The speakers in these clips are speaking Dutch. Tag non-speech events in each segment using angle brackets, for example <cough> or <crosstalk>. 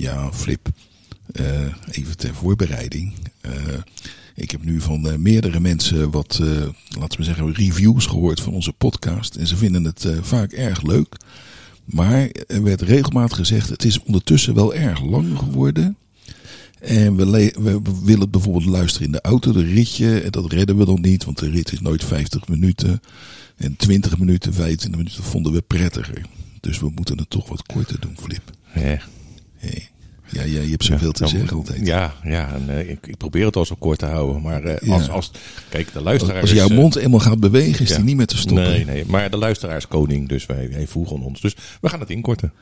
Ja, Flip. Uh, even ter voorbereiding. Uh, ik heb nu van uh, meerdere mensen wat, laten we zeggen, reviews gehoord van onze podcast. En ze vinden het vaak erg leuk. Maar er werd regelmatig gezegd, het is ondertussen wel erg lang geworden. En we, we, willen bijvoorbeeld luisteren in de auto, de ritje. En dat redden we dan niet, want de rit is nooit 50 minuten. En 20 minuten, 25 minuten vonden we prettiger. Dus we moeten het toch wat korter doen, Flip. Ja. Hey. Ja, ja, je hebt zoveel te zeggen altijd. Ja, ja en, uh, ik, ik, probeer het al zo kort te houden. Maar uh, als, als, kijk, de luisteraar Als jouw uh, mond eenmaal gaat bewegen, is ja. die niet meer te stoppen. Nee, nee, maar de luisteraar is koning, dus wij, wij voegen ons. Dus we gaan het inkorten.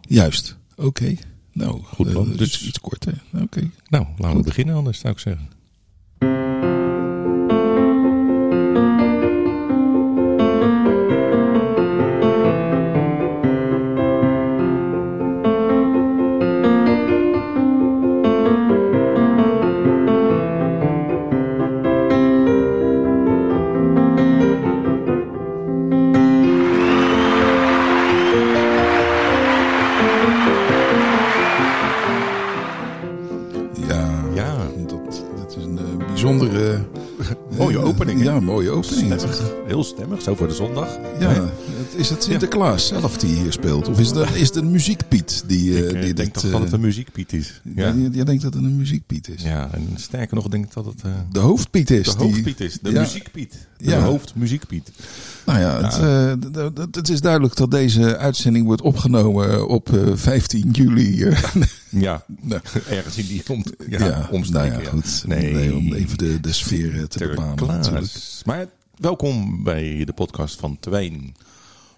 Juist, oké. Okay. Nou, goed plan. dus, dus iets korter. Oké. Okay. Nou, laten we beginnen anders, zou ik zeggen. Zo voor de zondag. Ja, nee. is het Sinterklaas ja. zelf die hier speelt? Of is het, is het een muziekpiet? Die, ik uh, die denk dat, dat het een muziekpiet is. Ja. Jij denkt dat het een muziekpiet is? Ja, en sterker nog denk ik dat het... Uh, de hoofdpiet is. De hoofdpiet is, de ja. muziekpiet. De ja. hoofdmuziekpiet. Nou ja, het, het, is duidelijk dat deze uitzending wordt opgenomen op 15 juli. <laughs> ja, <laughs> nou. ergens in die om, ja, omstreken. Nou ja, goed. Nee. nee. om even de, de sfeer te bepalen natuurlijk. Maar welkom bij de podcast van Twijn.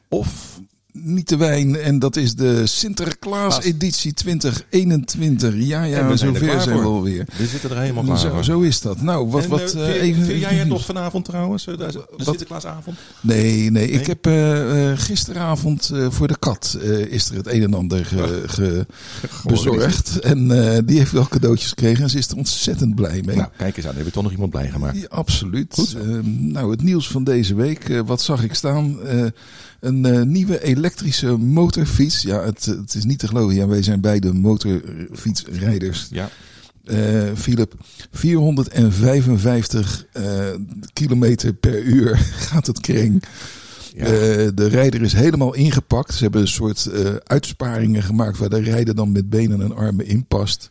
Of niet te wijn. En dat is de Sinterklaas editie 2021. Ja, ja, zover zijn we alweer. We zitten er helemaal klaar zo, is dat. Nou, wat... En, wat uh, even, vind jij het nog vanavond trouwens? De, de Sinterklaasavond? Nee, nee, nee, Ik heb uh, gisteravond uh, voor de kat is er het een en ander ge, ge bezorgd. En die heeft wel cadeautjes gekregen. En ze is er ontzettend blij mee. Nou, kijk eens aan. Heb je toch nog iemand blij gemaakt? Ja, absoluut. nou, het nieuws van deze week. wat zag ik staan? Een uh, nieuwe elektrische motorfiets. Ja, het, het is niet te geloven. Ja, wij zijn beide motorfietsrijders. Ja. Uh, Philip, 455 uh, kilometer per uur <laughs> gaat het kring. Ja. Uh, de rijder is helemaal ingepakt. Ze hebben een soort uitsparingen gemaakt waar de rijder dan met benen en armen in past.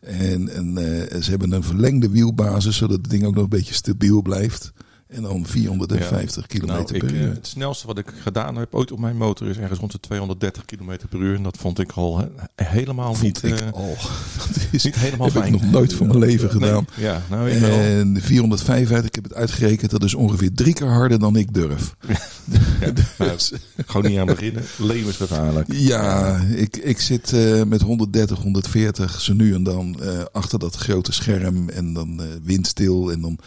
En, en ze hebben een verlengde wielbasis, zodat het ding ook nog een beetje stabiel blijft. En dan 450 ja. km nou, per ik, uur. Het snelste wat ik gedaan heb ooit op mijn motor is ergens rond de 230 km per uur. En dat vond ik al he, helemaal vond niet, ik uh, al. <laughs> Dat is niet helemaal heb fijn. ik nog nooit van mijn leven gedaan. Nee, ja, nou, ik en 455, ik heb het uitgerekend, dat is ongeveer drie keer harder dan ik durf. <laughs> ja, <laughs> dus, gewoon niet aan beginnen. Levensgevaarlijk. Ja, ik, ik zit uh, met 130, 140 zo nu en dan achter dat grote scherm en dan windstil en dan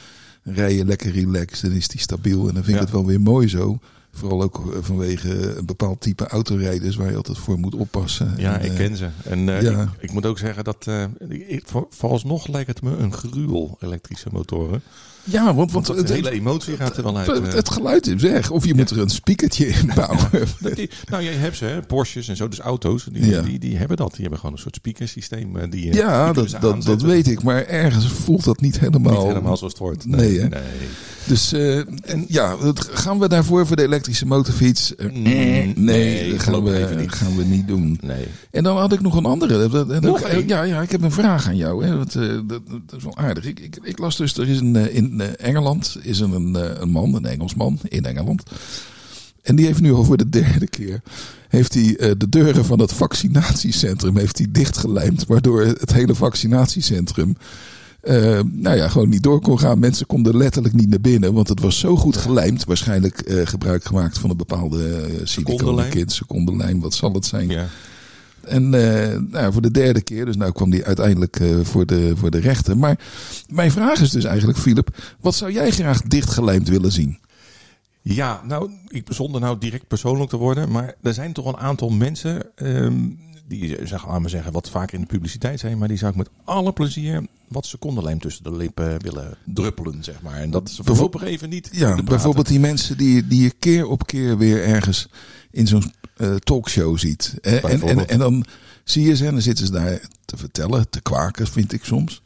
rij je lekker relaxed en is die stabiel. En dan vind ik het wel weer mooi zo. Vooral ook vanwege een bepaald type autorijders waar je altijd voor moet oppassen. Ja, en, ik ken ze. En uh, ja. ik, ik, moet ook zeggen dat ik, vooralsnog lijkt het me een gruwel, elektrische motoren. Ja, want, want, want de hele emotie gaat er wel uit. Het, het geluid is weg. Of je ja. moet er een speakertje in bouwen. die, nou, jij hebt ze, hè? Porsches en zo, dus auto's, die, ja. die, die, hebben dat. Die hebben gewoon een soort speakersysteem. Die, ja, die dat, dat, dat weet ik. Maar ergens voelt dat niet helemaal. Niet helemaal zoals het hoort. Nee, nee, nee. Dus uh, en ja, gaan we daarvoor voor de elektrische motorfiets? Uh, nee, nee, dat gaan we, niet. gaan we niet doen. Nee. En dan had ik nog een andere. Dat, dat, nog een? Ja, ja, ik heb een vraag aan jou. Hè. Dat, dat, dat, is wel aardig. Ik, ik, ik, las dus, er is een, in Engeland is er een, een man, een Engelsman in Engeland. En die heeft nu al voor de derde keer heeft hij uh, de deuren van het vaccinatiecentrum heeft hij dichtgelijmd. Waardoor het hele vaccinatiecentrum uh, nou ja, gewoon niet door kon gaan. Mensen konden letterlijk niet naar binnen, want het was zo goed gelijmd. Waarschijnlijk uh, gebruik gemaakt van een bepaalde uh, siliconekit, secondenlijm, wat zal het zijn. Ja. En nou, voor de derde keer, dus nou kwam die uiteindelijk voor, de, voor de rechter. Maar mijn vraag is dus eigenlijk, Philip, wat zou jij graag dichtgelijmd willen zien? Ja, nou, ik zonder nou direct persoonlijk te worden, maar er zijn toch een aantal mensen um, die zeg maar zeggen wat vaker in de publiciteit zijn, maar die zou ik met alle plezier wat secondenlijm tussen de lippen willen druppelen, zeg maar. En dat is voorlopig even niet. Ja, bijvoorbeeld die mensen die, die je keer op keer weer ergens in zo'n uh, talkshow ziet. En, en, en dan zie je ze en dan zitten ze daar te vertellen, te kwaken vind ik soms.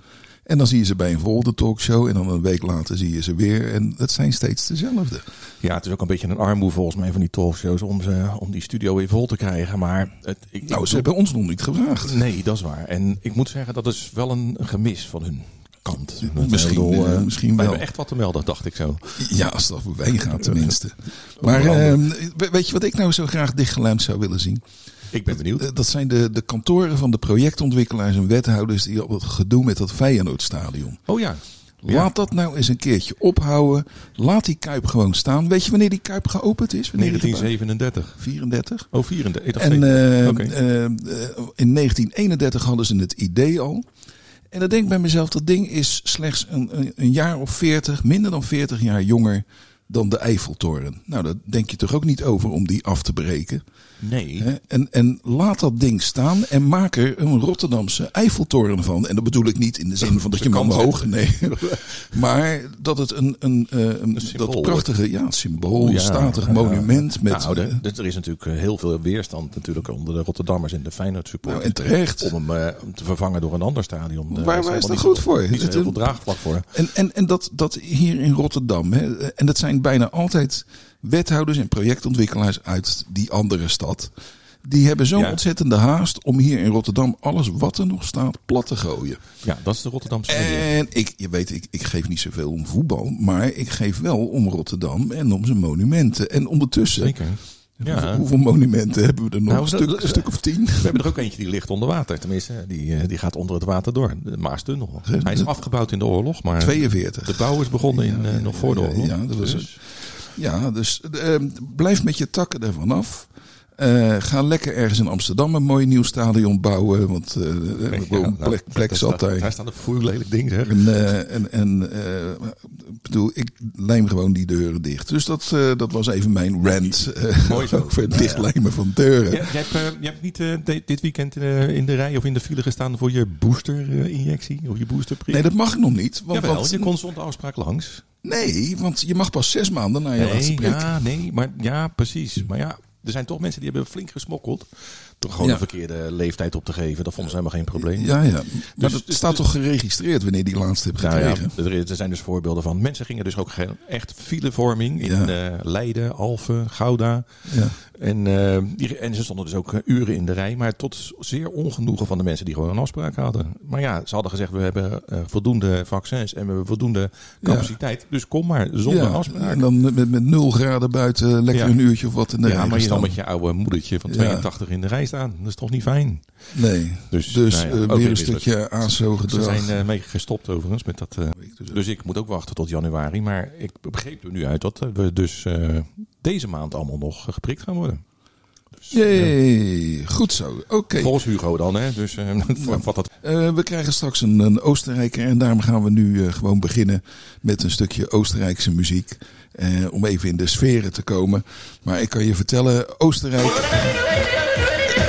En dan zie je ze bij een volgende talkshow en dan een week later zie je ze weer. En dat zijn steeds dezelfde. Ja, het is ook een beetje een armoe volgens mij van die talkshows om, ze, om die studio weer vol te krijgen. Maar het, ik, Nou, ik ze hebben ons nog niet gevraagd. Nee, dat is waar. En ik moet zeggen, dat is wel een gemis van hun kant. Misschien, Ik bedoel, eh, eh, misschien wel. hebben echt wat te melden, dacht ik zo. Ja, als dat voor wij gaat tenminste. <laughs> Maar ehm, we- weet je wat ik nou zo graag dichtgeluimd zou willen zien? Ik ben benieuwd. Eh, Dat zijn de, de kantoren van de projectontwikkelaars en wethouders die op het gedoe met dat Feyenoordstadion. Oh ja. Ja. Laat dat nou eens een keertje ophouden. Laat die Kuip gewoon staan. Weet je wanneer die Kuip geopend is? Wanneer die gebouwd- 1937. 34. Oh, 34. Ik dacht En 37. eh, eh, eh, in 1931 hadden ze het idee al. En dan denk ik bij mezelf, dat ding is slechts een, een, een jaar of 40, minder dan 40 jaar jonger dan de Eiffeltoren. Nou, daar denk je toch ook niet over om die af te breken. Nee. En, en laat dat ding staan en maak er een Rotterdamse Eiffeltoren van. En dat bedoel ik niet in de zin van dat je hem omhoog... Nee. <laughs> maar dat het een, een, eh, een, dat prachtige ja, symbool, Ja, statig ja. monument. Met, nou, de- eh, er is natuurlijk eh, heel veel weerstand natuurlijk onder de Rotterdammers en de Feyenoord nou, supporters. en terecht. om hem te vervangen door een ander stadion. Waar- is waar is dat niet goed voor? Niet heel veel draagvlak voor. En, en, en dat, dat hier in Rotterdam, hè, en dat zijn bijna altijd wethouders en projectontwikkelaars uit die andere stad. Die hebben zo'n Ja. ontzettende haast om hier in Rotterdam alles wat er nog staat plat te gooien. Ja, dat is de Rotterdamse manier. En ik, je weet, ik, ik geef niet zoveel om voetbal, maar ik geef wel om Rotterdam en om zijn monumenten. En ondertussen, Zeker. Ja. hoeveel monumenten hebben we er nog? Nou, een, stuk, een stuk of tien? We hebben er ook eentje die ligt onder water. Tenminste, die, eh, die gaat onder het water door. De Maastunnel. Hij is afgebouwd in de oorlog, maar 42. de bouw is begonnen in, eh, nog voor de oorlog. ja, dat was Dus- Ja, dus eh, blijf met je takken ervan af. Eh, ga lekker ergens in Amsterdam een mooi nieuw stadion bouwen. Want eh Ja, een nou, plek, plek daar zat daar. Daar staat een foei lelijk ding, zeg. En, eh, en, en eh, ik bedoel, ik lijm gewoon die deuren dicht. Dus dat, eh, dat was even mijn rant eh, <laughs> Mooi zo. <laughs> over het dichtlijmen van deuren. Ja, jij hebt, eh, jij hebt niet eh, de- dit weekend eh, in de rij of in de file gestaan voor je booster-injectie of je boosterprik? Nee, dat mag nog niet. Want, Jawel, want- je kon zonder afspraak langs. nee, want je mag pas zes maanden na je laatste Nee, prik. ja, nee, maar ja, precies. Maar ja, er zijn toch mensen die hebben flink gesmokkeld. Door gewoon Ja. een verkeerde leeftijd op te geven. Dat vonden ze helemaal geen probleem. Ja, ja. Maar Dus- dus- staat toch geregistreerd wanneer die laatste hebt Nou ja, gekregen? er, zijn dus voorbeelden van. Mensen gingen dus ook echt filevorming in Ja. eh, Leiden, Alphen, Gouda. Ja. En, eh, en ze stonden dus ook eh, uren in de rij. Maar tot zeer ongenoegen van de mensen die gewoon een afspraak hadden. Maar ja, ze hadden gezegd we hebben voldoende vaccins en we hebben voldoende capaciteit. Dus kom maar zonder afspraak. En dan met, met 0 graden buiten lekker een uurtje of wat in de ja, rij maar je dan met je oude moedertje van Ja. 82 in de rij staan. Dat is toch niet fijn? Nee. Dus, Dus nou ja, eh, weer een stukje ASO-gedrag. Ze zijn eh, mee gestopt overigens met dat. eh, dus ik moet ook wachten tot januari. Maar ik begreep er nu uit dat we dus eh, deze maand allemaal nog geprikt gaan worden. Dus, Jee, goed zo. Oké. volgens Hugo dan, hè? Dus eh, <laughs> wat dat. Eh, we krijgen straks een, een Oostenrijker en daarom gaan we nu eh, gewoon beginnen met een stukje Oostenrijkse muziek. Eh, om even in de sferen te komen. Maar ik kan je vertellen, Oostenrijk...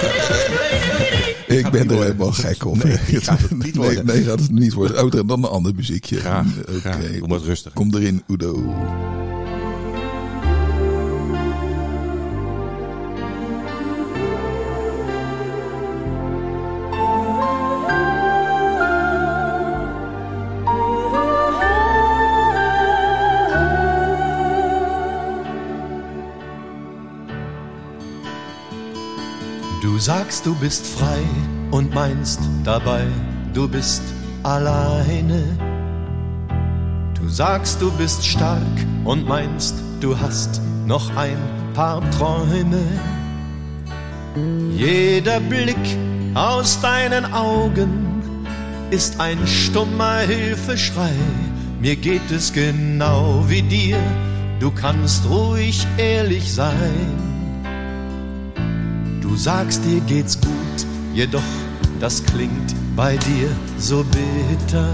<laughs> Ik ben er helemaal gek op. Nee, gaat het niet <laughs> nee, worden. nee, gaat het niet worden. Oh, dan een ander muziekje. Graag, Oké. graag. Doe maar rustig. Kom erin, Udo. Du sagst, du bist frei und meinst dabei, du bist alleine. Du sagst, du bist stark und meinst, du hast noch ein paar Träume. Jeder Blick aus deinen Augen ist ein stummer Hilfeschrei. Mir geht es genau wie dir, du kannst ruhig ehrlich sein. Du sagst, dir geht's gut, jedoch das klingt bei dir so bitter.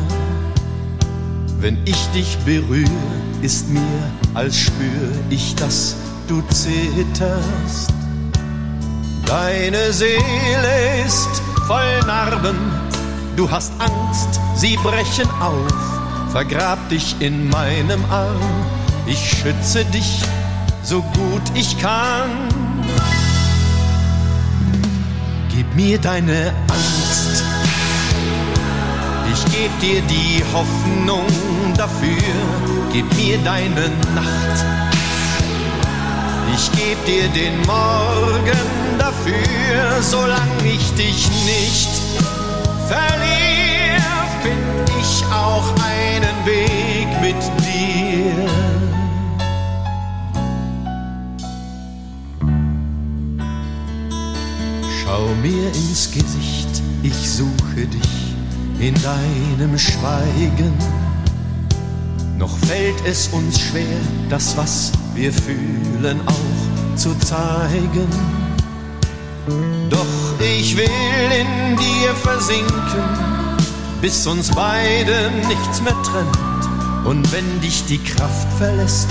Wenn ich dich berühre, ist mir, als spür ich, dass du zitterst. Deine Seele ist voll Narben, du hast Angst, sie brechen auf. Vergrab dich in meinem Arm, ich schütze dich so gut ich kann. Mir deine Angst. Ich geb dir die Hoffnung dafür, gib mir deine Nacht. Ich geb dir den Morgen dafür, solange ich dich nicht verliere, find ich auch einen Weg mit dir. Schau mir ins Gesicht, ich suche dich in deinem Schweigen. Noch fällt es uns schwer, das, was wir fühlen, auch zu zeigen. Doch ich will in dir versinken, bis uns beide nichts mehr trennt. Und wenn dich die Kraft verlässt,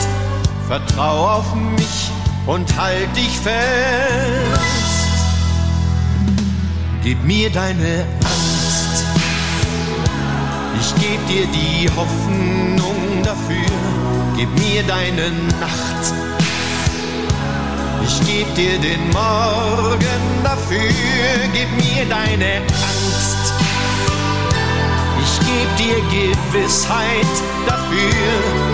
vertrau auf mich und halt dich fest. Gib mir deine Angst, ich geb dir die Hoffnung dafür, gib mir deine Nacht. Ich geb dir den Morgen dafür, gib mir deine Angst. Ich geb dir Gewissheit dafür,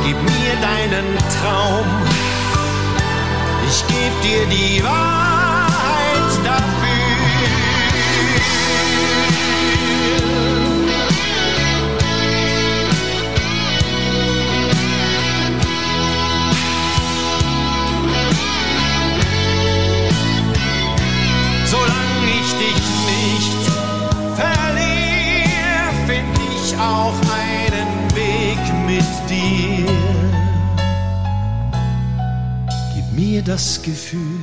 gib mir deinen Traum. Ich geb dir die Wahrheit dafür. Das Gefühl,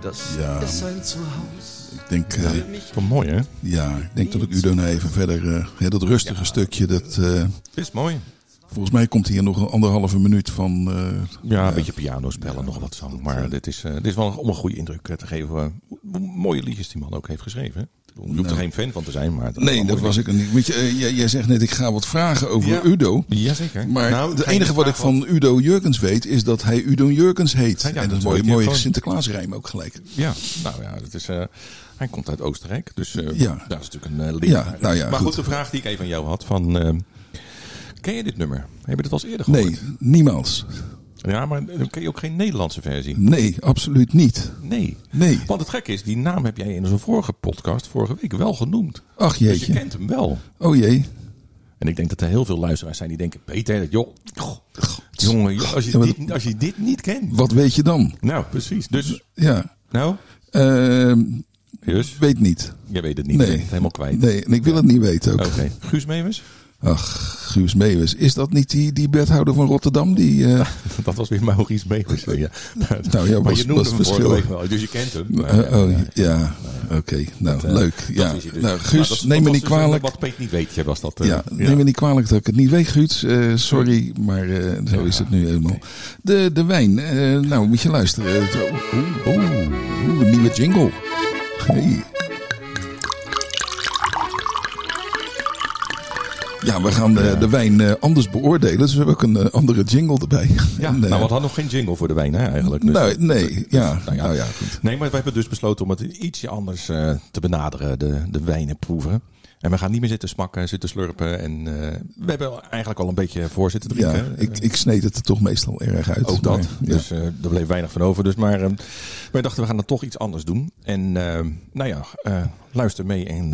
das Ja. ist ein Zuhause. Ik denk, eh, Wel mooi, hè? ja, ik denk dat ik Udo nou even verder, eh, hè, dat rustige stukje, dat, eh, Is mooi. volgens mij komt hier nog een anderhalve minuut van. eh, Ja, een beetje piano spelen, nog wat zang. Maar dit is, eh, dit is wel om een goede indruk eh, te geven. eh, hoe mooie liedjes die man ook heeft geschreven. hè. Je hoeft er Nou. geen fan van te zijn, maar... nee, dat was ik er niet. Weet je, eh, jij, jij zegt net, ik ga wat vragen over Ja. Udo. Jazeker. Maar Nou, het enige wat ik van Udo Jurkens weet, is dat hij Udo Jurkens heet. Ja, en dat is is mooi, mooi. mooie Gewoon- Sinterklaasrijm ook gelijk. Ja, nou ja, dat is, eh, hij komt uit Oostenrijk. Dus eh, Ja. dat is natuurlijk een uh, nou ja, maar goed. goed. de vraag die ik even aan jou had. Van, ken je dit nummer? Heb je dit al eens eerder gehoord? Nee, niemals. Ja, maar dan ken je ook geen Nederlandse versie. Nee, absoluut niet. Nee. Nee. Want het gekke is, die naam heb jij in onze vorige podcast, vorige week, wel genoemd. Ach Dus je jeetje. kent hem wel. Oh jee. En ik denk dat er heel veel luisteraars zijn die denken, Peter, joh, jongen, joh, als, je dit, als je dit niet kent. Wat weet je dan? Nou, precies. Dus, Ja. nou, Jus, weet niet. jij weet het niet. Nee. het helemaal kwijt. Nee, en ik wil het niet weten ook. Oké. Guus Meeuwis? Ach, Guus Meeuwis. Is dat niet die, die wethouder van Rotterdam? Die, eh, <laughs> Dat was weer Maurice Meeuwis. Ja. <laughs> Nou ja, maar was- je noemde was hem verschil. wel, dus je kent hem. Maar, eh, ja, oh, ja. ja, oké. Nou, Eh, leuk. Ja. dus. Nou, Guus, dat- neem dat me niet dus kwalijk. Wat Peet niet weet, was dat. eh, Ja, neem me niet kwalijk dat ik het niet weet, Guus. Eh, sorry, maar eh, zo is het nu helemaal. De, de wijn. eh, nou, moet je luisteren. Oeh, oeh, oeh, een nieuwe jingle. Hey. Ja, we gaan de, de wijn eh, anders beoordelen. Dus we hebben ook een eh, andere jingle erbij. Ja, <laughs> En, eh, nou, we hadden nog geen jingle voor de wijn hè, eigenlijk. Dus, nee, nee, ja. Nou ja. Nou ja, goed. Nee, maar we hebben dus besloten om het ietsje anders eh, te benaderen, de, de wijnen proeven. En we gaan niet meer zitten smakken, zitten slurpen. En eh, we hebben eigenlijk al een beetje voor zitten Ja, drinken. ik, ik sneed het er toch meestal erg uit. Ook dat. maar, ja. Dus eh er bleef weinig van over. Dus maar eh, wij dachten, we gaan dan toch iets anders doen. En eh, nou ja, eh, luister mee en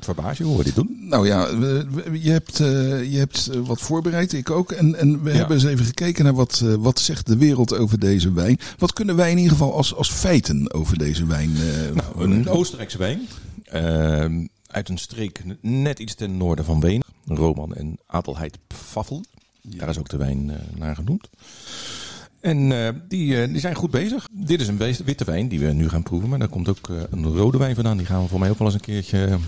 verbaas je hoe we dit doen. Nou ja, we- we- je hebt, eh, je hebt eh, wat voorbereid, ik ook. En, en we Ja. hebben eens even gekeken naar wat, eh, wat zegt de wereld over deze wijn. Wat kunnen wij in ieder geval als, als feiten over deze wijn... Nou, een Oostenrijkse wijn. eh, uit een streek net iets ten noorden van Wenen. Roman en Adelheid Pfaffel. Daar is ook de wijn naar genoemd. En die, die zijn goed bezig. Dit is een witte wijn die we nu gaan proeven. Maar daar komt ook een rode wijn vandaan. Die gaan we voor mij ook wel eens een keertje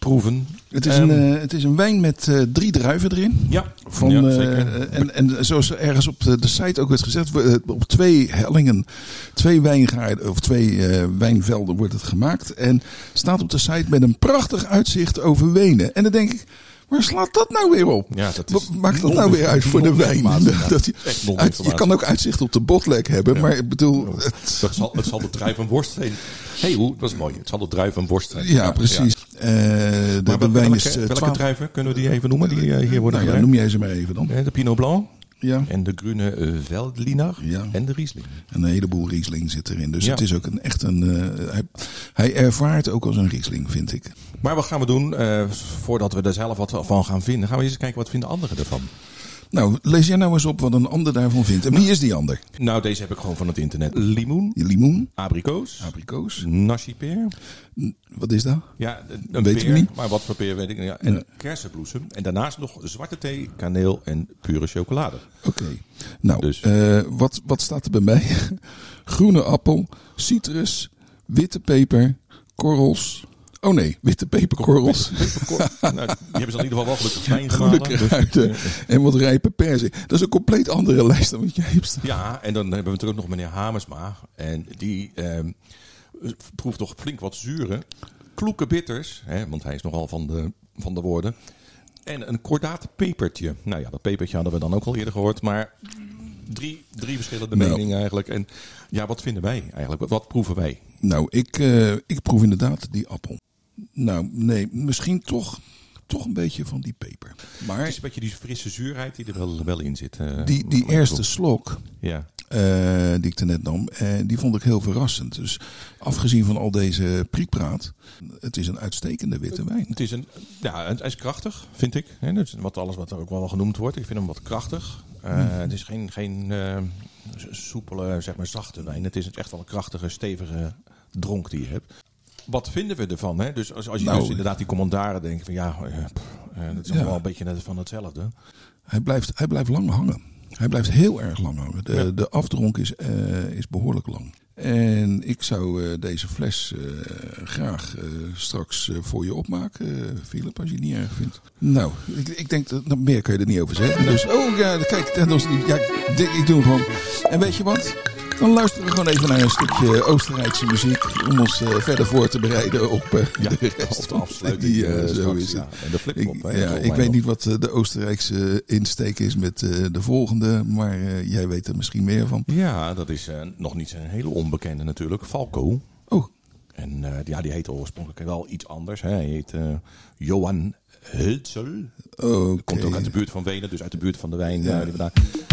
proeven. het, is Ehm, een, eh, het is een wijn met eh, drie druiven erin. Ja, Van, ja, eh, zeker. en, en zoals er ergens op de, de site ook werd gezegd, op twee hellingen, twee wijngaarden of twee wijnvelden wordt het gemaakt. En staat op de site met een prachtig uitzicht over Wenen. En dan denk ik, Waar slaat dat nou weer op? Ja, dat is maakt dat nou weer uit voor de wijn? ja. <laughs> Dat je, uit- je kan ook uitzicht op de botlek hebben, maar ik bedoel... het- Dat zal, het zal de druif en worst zijn. hey, hoe? Dat is mooi. Het zal de druif en worst zijn. ja, precies. Eh, de, de welke, wijn is eh, welke 12 druiven kunnen we die even noemen die eh, hier worden Nou ja, gebruikt? noem jij ze maar even dan. De Pinot Blanc Ja. en de Grüne eh, Veltliner Ja. en de Riesling. En een heleboel Riesling zit erin. Dus Ja. het is ook een, echt een... eh, hij, hij ervaart ook als een Riesling, vind ik. Maar wat gaan we doen eh, voordat we er zelf wat van gaan vinden? Gaan we eens kijken wat vinden anderen ervan? Nou, lees jij nou eens op wat een ander daarvan vindt. En wie is die ander? Nou, deze heb ik gewoon van het internet. Limoen, limoen, abrikoos, abrikoos. nasi peer. Wat is dat? Ja, een Weet ik peer, niet. maar wat voor peer weet ik niet. Ja, en Ja. kersenbloesem. En daarnaast nog zwarte thee, kaneel en pure chocolade. Oké. Nou, Dus- eh, wat, wat staat er bij mij? <laughs> Groene appel, citrus, witte peper, korrels. Oh nee, witte peperkorrels. <laughs> nou, die hebben ze in ieder geval wel gelukkig fijn. Dus- kruiden <laughs> en wat rijpe perzik. Dat is een compleet andere lijst dan wat jij hebt staan. Ja, en dan hebben we natuurlijk nog meneer Hamersma. En die ehm, proeft toch flink wat zuren. Kloeke bitters, hè, want hij is nogal van de, van de woorden. En een kordaat pepertje. Nou ja, dat pepertje hadden we dan ook al eerder gehoord. Maar drie, drie verschillende Nou. meningen eigenlijk. En ja, wat vinden wij eigenlijk? Wat, wat proeven wij? Nou, ik, eh, ik proef inderdaad die appel. Nou, nee, misschien toch, toch een beetje van die peper. Het Maar is een beetje die frisse zuurheid die er wel, wel in zit. eh, die, die eerste slok Ja. eh, die ik er net nam, eh, die vond ik heel verrassend. Dus afgezien van al deze priekpraat, het is een uitstekende witte wijn. Het is een, ja, hij is krachtig, vind ik. Hè, dat is wat alles wat er ook wel genoemd wordt. Ik vind hem wat krachtig. Eh, Het is geen, geen soepele, zeg maar zachte wijn. Het is echt wel een krachtige, stevige dronk die je hebt. Wat vinden we ervan? Hè? Dus als, als je Nou, dus inderdaad die commentaren denkt van ja, eh, pff, eh, dat is Ja. allemaal een beetje net van hetzelfde. Hij blijft, hij blijft lang hangen. Hij blijft heel erg lang hangen. De, Ja. de afdronk is, eh, is behoorlijk lang. En ik zou deze fles graag straks voor je opmaken, Philip, als je het niet erg vindt. Nou, ik, ik denk dat nou, meer kan je er niet over zeggen. Dus, oh ja, kijk, dat was niet- ja, ik, ik doe hem gewoon. En weet je wat? Dan luisteren we gewoon even naar een stukje Oostenrijkse muziek om ons eh, verder voor te bereiden op eh, Ja, de rest. de afsluiting. Die, eh, zo is ja. En de flip-flop. Ik, ja, ik weet niet wat de Oostenrijkse insteek is met de volgende, maar jij weet er misschien meer van. Ja, dat is nog niet een hele onbekende natuurlijk. Falco. Oh, En ja, die heette oorspronkelijk wel iets anders. Hè. Hij heet Johan Hölzel. oké. Komt ook uit de buurt van Wenen, dus uit de buurt van de wijn. Ja. die we daar...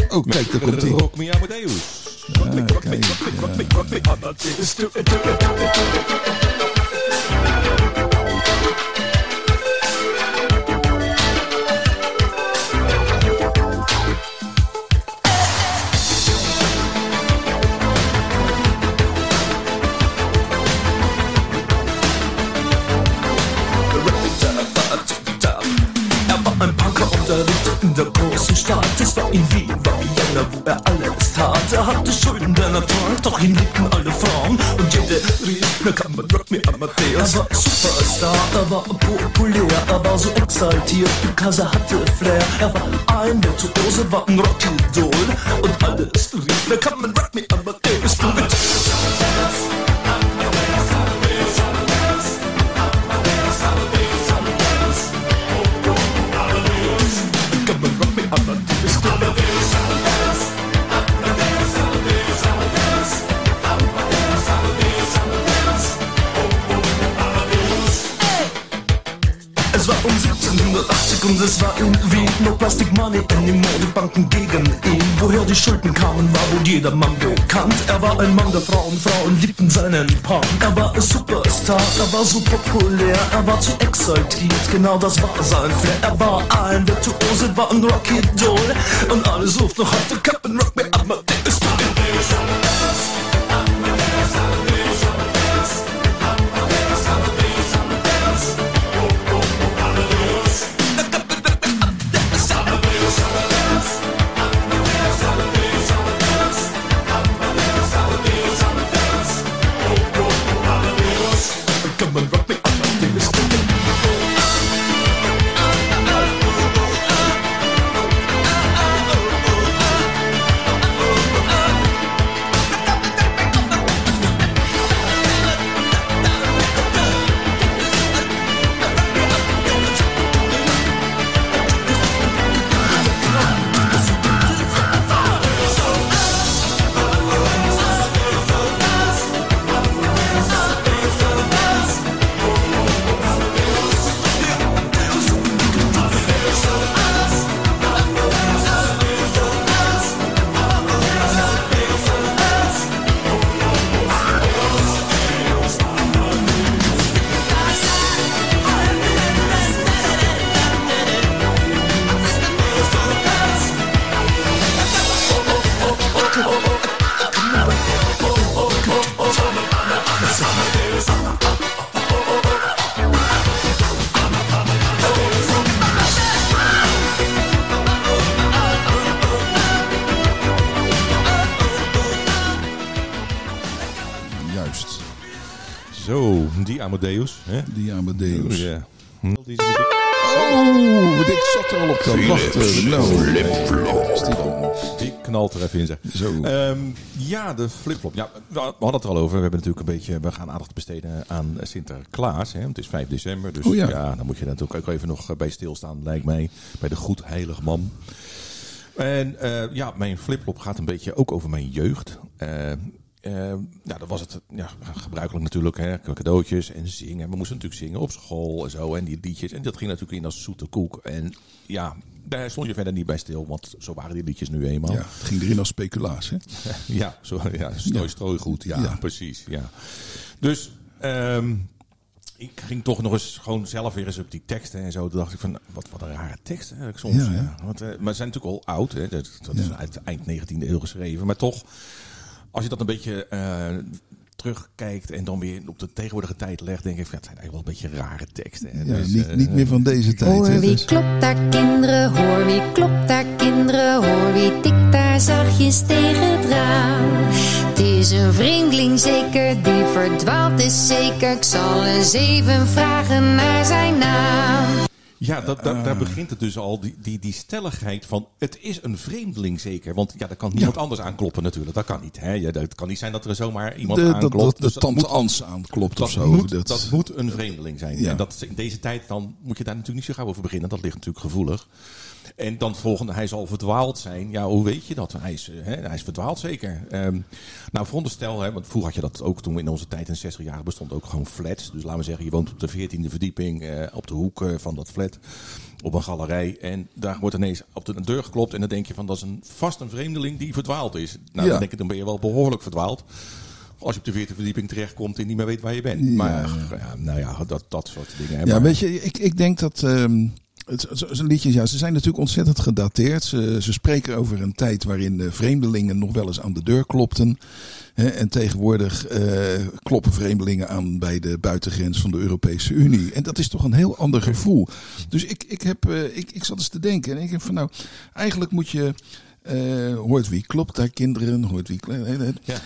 Oh, kijk, daar komt hij. Rock me Amadeus. Rock me, rock me, rock me, rock me, rock me, aber dieses do it, do it, do it, do it. in der großen Stadt, es war ihm wie er hatte Schulden, denn er doch ihn liebten alle Frauen. Und jede rief, na kann man Rock me Amadeus. Er war Superstar, er war populär, er war so exaltiert, because er hatte Flair. Er war ein Virtuose, war ein Rockidol. Und alles rief, na kann man Rock me Amadeus. Es war um 1780 und es war in Wien No Plastic Money anymore, die Banken gegen ihn. Woher die Schulden kamen, war wohl jedermann bekannt. Er war ein Mann der Frauen, Frauen liebten seinen Punk Er war ein Superstar, er war so populär Er war zu exaltiert, genau das war sein Flair. Er war ein Virtuose, war ein Rocky-Doll Und alles ruft noch heute Captain Rock me Amadeus Come Die Amadeus. Hè? Die Amadeus. Ja. Hm. Oh, ik zat er al op te wachten. Nou, die knalt er even in, zeg. Zo. Ehm, ja, de flipflop. Ja, we hadden het er al over. We hebben natuurlijk een beetje, we gaan aandacht besteden aan Sinterklaas. Hè? Het is 5 december, dus Oh ja. ja. dan moet je natuurlijk ook even nog bij stilstaan, lijkt mij, bij de goed heilige man. En eh, ja, mijn flipflop gaat een beetje ook over mijn jeugd. Eh, eh, ja, dat was het ja, gebruikelijk natuurlijk, hè, cadeautjes en zingen. We moesten natuurlijk zingen op school en zo en die liedjes. En dat ging natuurlijk in als zoete koek. En ja, daar stond je verder niet bij stil, want zo waren die liedjes nu eenmaal. Ja, het ging erin als speculatie. <laughs> Ja, zo, ja strooi, Ja. strooigoed. Ja, Ja. precies. Ja. Dus ehm, ik ging toch nog eens gewoon zelf weer eens op die teksten en zo. Toen dacht ik van, wat, wat een rare teksten eigenlijk soms. Ja, Ja, hè? Want, eh, maar ze zijn natuurlijk al oud. Hè. Dat, dat is uit eind 19e eeuw geschreven. Maar toch, als je dat een beetje eh, terugkijkt en dan weer op de tegenwoordige tijd legt, denk ik van, ja, het zijn eigenlijk wel een beetje rare teksten. Hè. Ja, Dus, niet, eh, niet meer van deze tijd. hè, Hoor wie dus- klopt daar kinderen, hoor wie klopt daar kinderen, hoor wie tikt daar zachtjes tegen het raam. Het is een vreemdeling zeker, die verdwaald is zeker, ik zal eens even vragen naar zijn naam. Ja, dat, dat- daar begint het dus al, die, die, die stelligheid van... het is een vreemdeling zeker. Want ja, daar kan niemand anders aankloppen natuurlijk. Dat kan niet. Hè? Ja, dat kan niet zijn dat er zomaar iemand de, dat, aanklopt. dat, de Dus dat tante moet- Ans aanklopt of dat, zo. moet, dat, dat moet een vreemdeling zijn. Ja. En dat, in deze tijd dan moet je daar natuurlijk niet zo gauw over beginnen. Dat ligt natuurlijk gevoelig. En dan volgende, hij zal verdwaald zijn. Ja, hoe weet je dat? Hij is, eh, hè, hij is verdwaald zeker. Ehm, nou, veronderstel, hè, want vroeger had je dat ook toen we in onze tijd in 60 jaar bestond ook gewoon flats. Dus laten we zeggen, je woont op de 14e verdieping eh, op de hoek eh, van dat flat. Op een galerij. En daar wordt ineens op de deur geklopt. En dan denk je van dat is een, vast een vreemdeling die verdwaald is. Nou, Ja. dan denk ik, dan ben je wel behoorlijk verdwaald. Als je op de 14e verdieping terechtkomt en niet meer weet waar je bent. Ja, maar ja. nou ja, dat, dat soort dingen. hè. Ja, Maar- weet je, ik, ik denk dat. ehm zo'n liedjes, ja, ze zijn natuurlijk ontzettend gedateerd. Ze, ze spreken over een tijd waarin vreemdelingen nog wel eens aan de deur klopten. Hè, en tegenwoordig eh, kloppen vreemdelingen aan bij de buitengrens van de Europese Unie. En dat is toch een heel ander gevoel. Dus ik, ik, heb, eh, ik, ik zat eens te denken. En ik denk van nou, eigenlijk moet je. eh, hoort wie klopt daar kinderen? Hoort wie. Ja.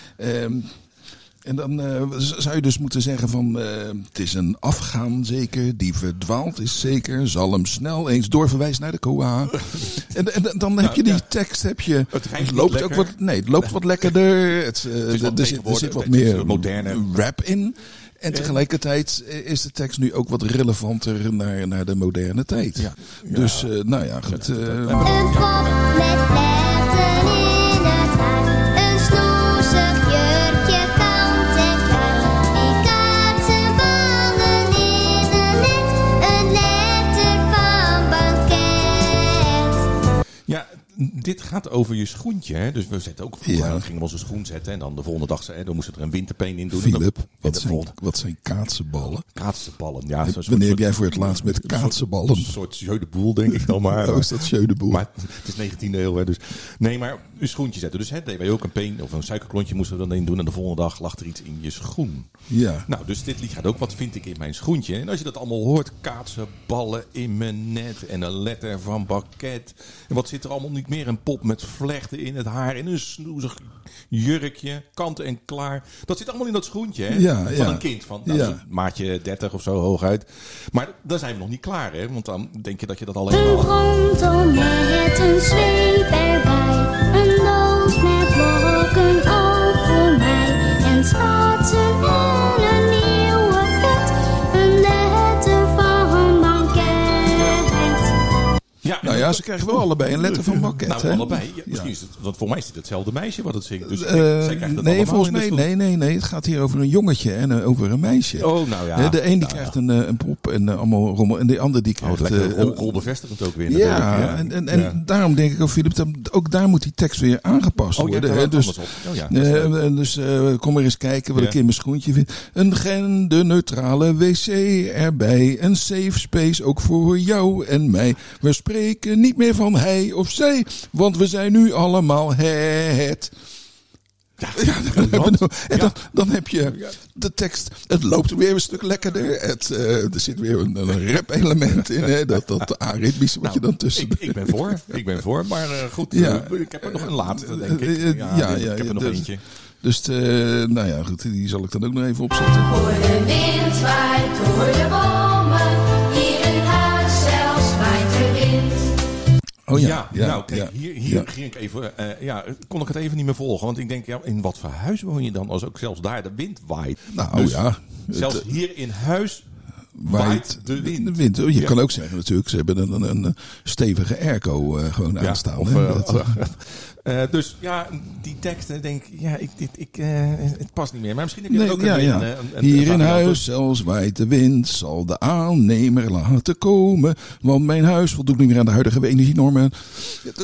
En dan eh, zou je dus moeten zeggen van eh, het is een afgaan zeker, die verdwaald is zeker, zal hem snel eens doorverwijzen naar de koa. <laughs> en, en dan heb je die ja. tekst, heb je, Het loopt ook wat, nee, het loopt wat lekkerder. Het, eh, is wat er, zit, er zit wat meer moderne. rap in. En tegelijkertijd is de tekst nu ook wat relevanter naar, naar de moderne tijd. Ja. Dus, eh, nou ja, goed. Een pop met dit gaat over je schoentje. Hè? Dus we zetten ook vroeger, Ja. gingen we onze schoen zetten. En dan de volgende dag hè, dan moesten we er een winterpeen in doen. Philip, en wat zijn, volgende wat zijn kaatsenballen? kaatsenballen. Ja, Wanneer heb jij voor het laatst met kaatsenballen? Een soort jeu de boel, denk ik dan maar. <laughs> Oh, is dat jeu de boel? Maar het is 19e eeuw, hè, dus. Nee, maar een schoentje zetten. Dus hè, deden wij ook een peen of een suikerklontje moesten we dan in doen. En de volgende dag lag er iets in je schoen. Ja. Nou, dus dit lied gaat ook, wat vind ik in mijn schoentje? En als je dat allemaal hoort, kaatsen, ballen in mijn net en een letter van bakket. En wat zit er allemaal niet meer? Een pop met vlechten in het haar en een snoezig jurkje, kant en klaar. Dat zit allemaal in dat schoentje, hè? Ja, van ja. een kind, van nou, Ja. maatje 30 of zo hooguit. Maar dan zijn we nog niet klaar, hè? Want dan denk je dat je dat al Een rondom met een zweep erbij. Een Ja, ze krijgen wel allebei een letter van Bakket. Nou, hè? allebei. Ja, misschien Ja. is het, want voor mij is het hetzelfde meisje wat het zingt. Dus het nee, volgens mij, nee, nee, nee. Het gaat hier over een jongetje en eh, over een meisje. Oh, nou ja. De een die Nou, krijgt een, eh, een pop en allemaal rommel. En de ander die Oh, krijgt... lekker eh, rol, rolbevestigend ook weer. ja, en, en, en daarom denk ik ook, Philip, dat ook daar moet die tekst weer aangepast Oh, worden. hè. Dus, op. Oh ja, dus kom maar eens kijken wat ik in mijn schoentje vind. Een genderneutrale wc erbij. Een safe space ook voor jou en mij. We spreken niet meer van hij of zij, want we zijn nu allemaal het. Ja, dan, <laughs> bedoel- en dan, dan heb je de tekst. Het loopt weer een stuk lekkerder. Het, eh, er zit weer een, een rap-element in. Hè, dat, dat aritmische wat je dan tussen. Nou, Ik, ik ben voor, ik ben voor. Maar eh, goed, Ja. eh, ik heb er nog een laatste, denk ik. eh, Ja, ja, ik ja, heb er nog dus- eentje. Dus eh, nou ja, goed, die zal ik dan ook nog even opzetten. Hoor de wind waait door de bomen, Oh ja, nou kijk, ja, hier, hier ja. ging ik even, eh, ja, kon ik het even niet meer volgen. Want ik denk, ja, in wat voor huis woon je dan als ook zelfs daar de wind waait? Nou Dus ja, Zelfs het, hier in huis waait de wind. Oh, Je Ja. kan ook zeggen natuurlijk, ze hebben een, een, een stevige airco eh, gewoon Ja, aanstaan. of, eh, Dat- <laughs> eh, dus ja, die teksten denk ik, ja, ik, dit, ik, eh, het past niet meer. Maar misschien heb je Nee, ook ja, een, ja. een, een- een Hier in huis, zelfs waait de wind, zal de aannemer laten komen. Want mijn huis voldoet niet meer aan de huidige energienormen.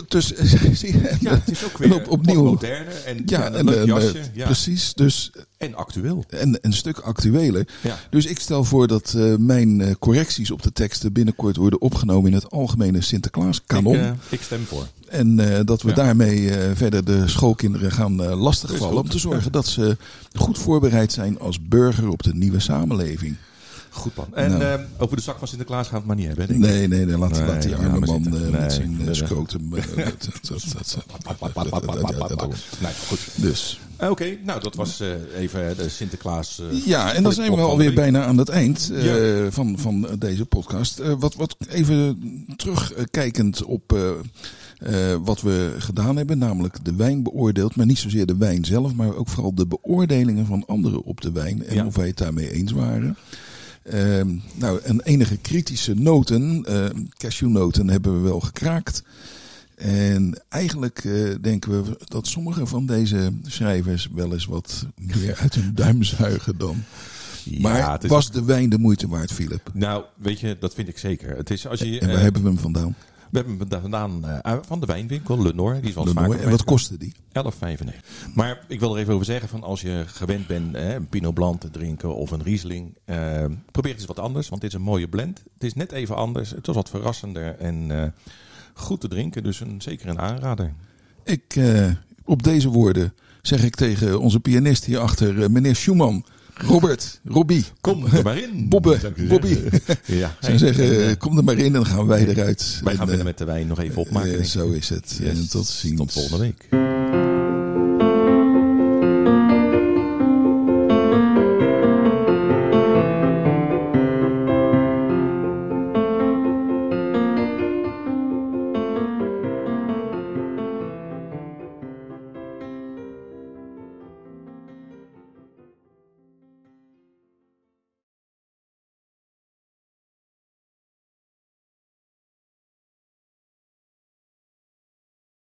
Dus, <laughs> Ja, het is ook weer op- opnieuw. wat moderner en, Ja, en, en, jasje. eh, ja. precies. Dus, En actueel. en een stuk actueler. Ja. Dus ik stel voor dat eh, mijn eh, correcties op de teksten binnenkort worden opgenomen in het algemene Sinterklaas kanon. Ik, eh, ik stem voor. En eh, dat we Ja. daarmee eh, verder de schoolkinderen gaan eh, lastigvallen. Om te zorgen dat ze goed voorbereid zijn als burger op de nieuwe samenleving. Goed plan. En Nou. eh, over de zak van Sinterklaas gaan we het maar niet hebben. Denk ik. Nee, nee, nee. Laat, Nee, laat die arme man eh, Nee, met zijn eh, nee, scrotum. eh, dat- Nee, goed. Dus. Oké, nou dat was eh, even de Sinterklaas. eh, Ja, en dan zijn we alweer bijna aan het eind eh, Ja. van, van deze podcast. Eh, wat, wat even terugkijkend op eh, wat we gedaan hebben, namelijk de wijn beoordeeld. Maar niet zozeer de wijn zelf, maar ook vooral de beoordelingen van anderen op de wijn. En Ja. of wij het daarmee eens waren. Ehm, nou, en enige kritische noten, eh cashewnoten, hebben we wel gekraakt. En eigenlijk eh, denken we dat sommige van deze schrijvers wel eens wat meer uit hun duim zuigen dan. Ja, Maar het is- was de wijn de moeite waard, Philip? Nou, weet je, dat vind ik zeker. Het is als je, En waar eh, hebben we hem vandaan? We hebben hem vandaan eh, van de wijnwinkel, Lenore. Die is wel. En wat kostte die? 11,95. Maar ik wil er even over zeggen: van als je gewend bent hè, een Pinot Blanc te drinken of een Riesling, eh, probeer het eens wat anders, want dit is een mooie blend. Het is net even anders, het was wat verrassender en eh, goed te drinken, dus een, zeker een aanrader. Ik, op deze woorden zeg ik tegen onze pianist hierachter, meneer Schumann. Robert, Robbie, Kom er maar in. Bobbe, Bobby. <laughs> ja, zou zeggen, eh, kom er maar in en dan gaan wij eruit. wij En, gaan eh, verder met de wijn nog even opmaken. eh, zo is het. Yes. En tot ziens. Tot volgende week.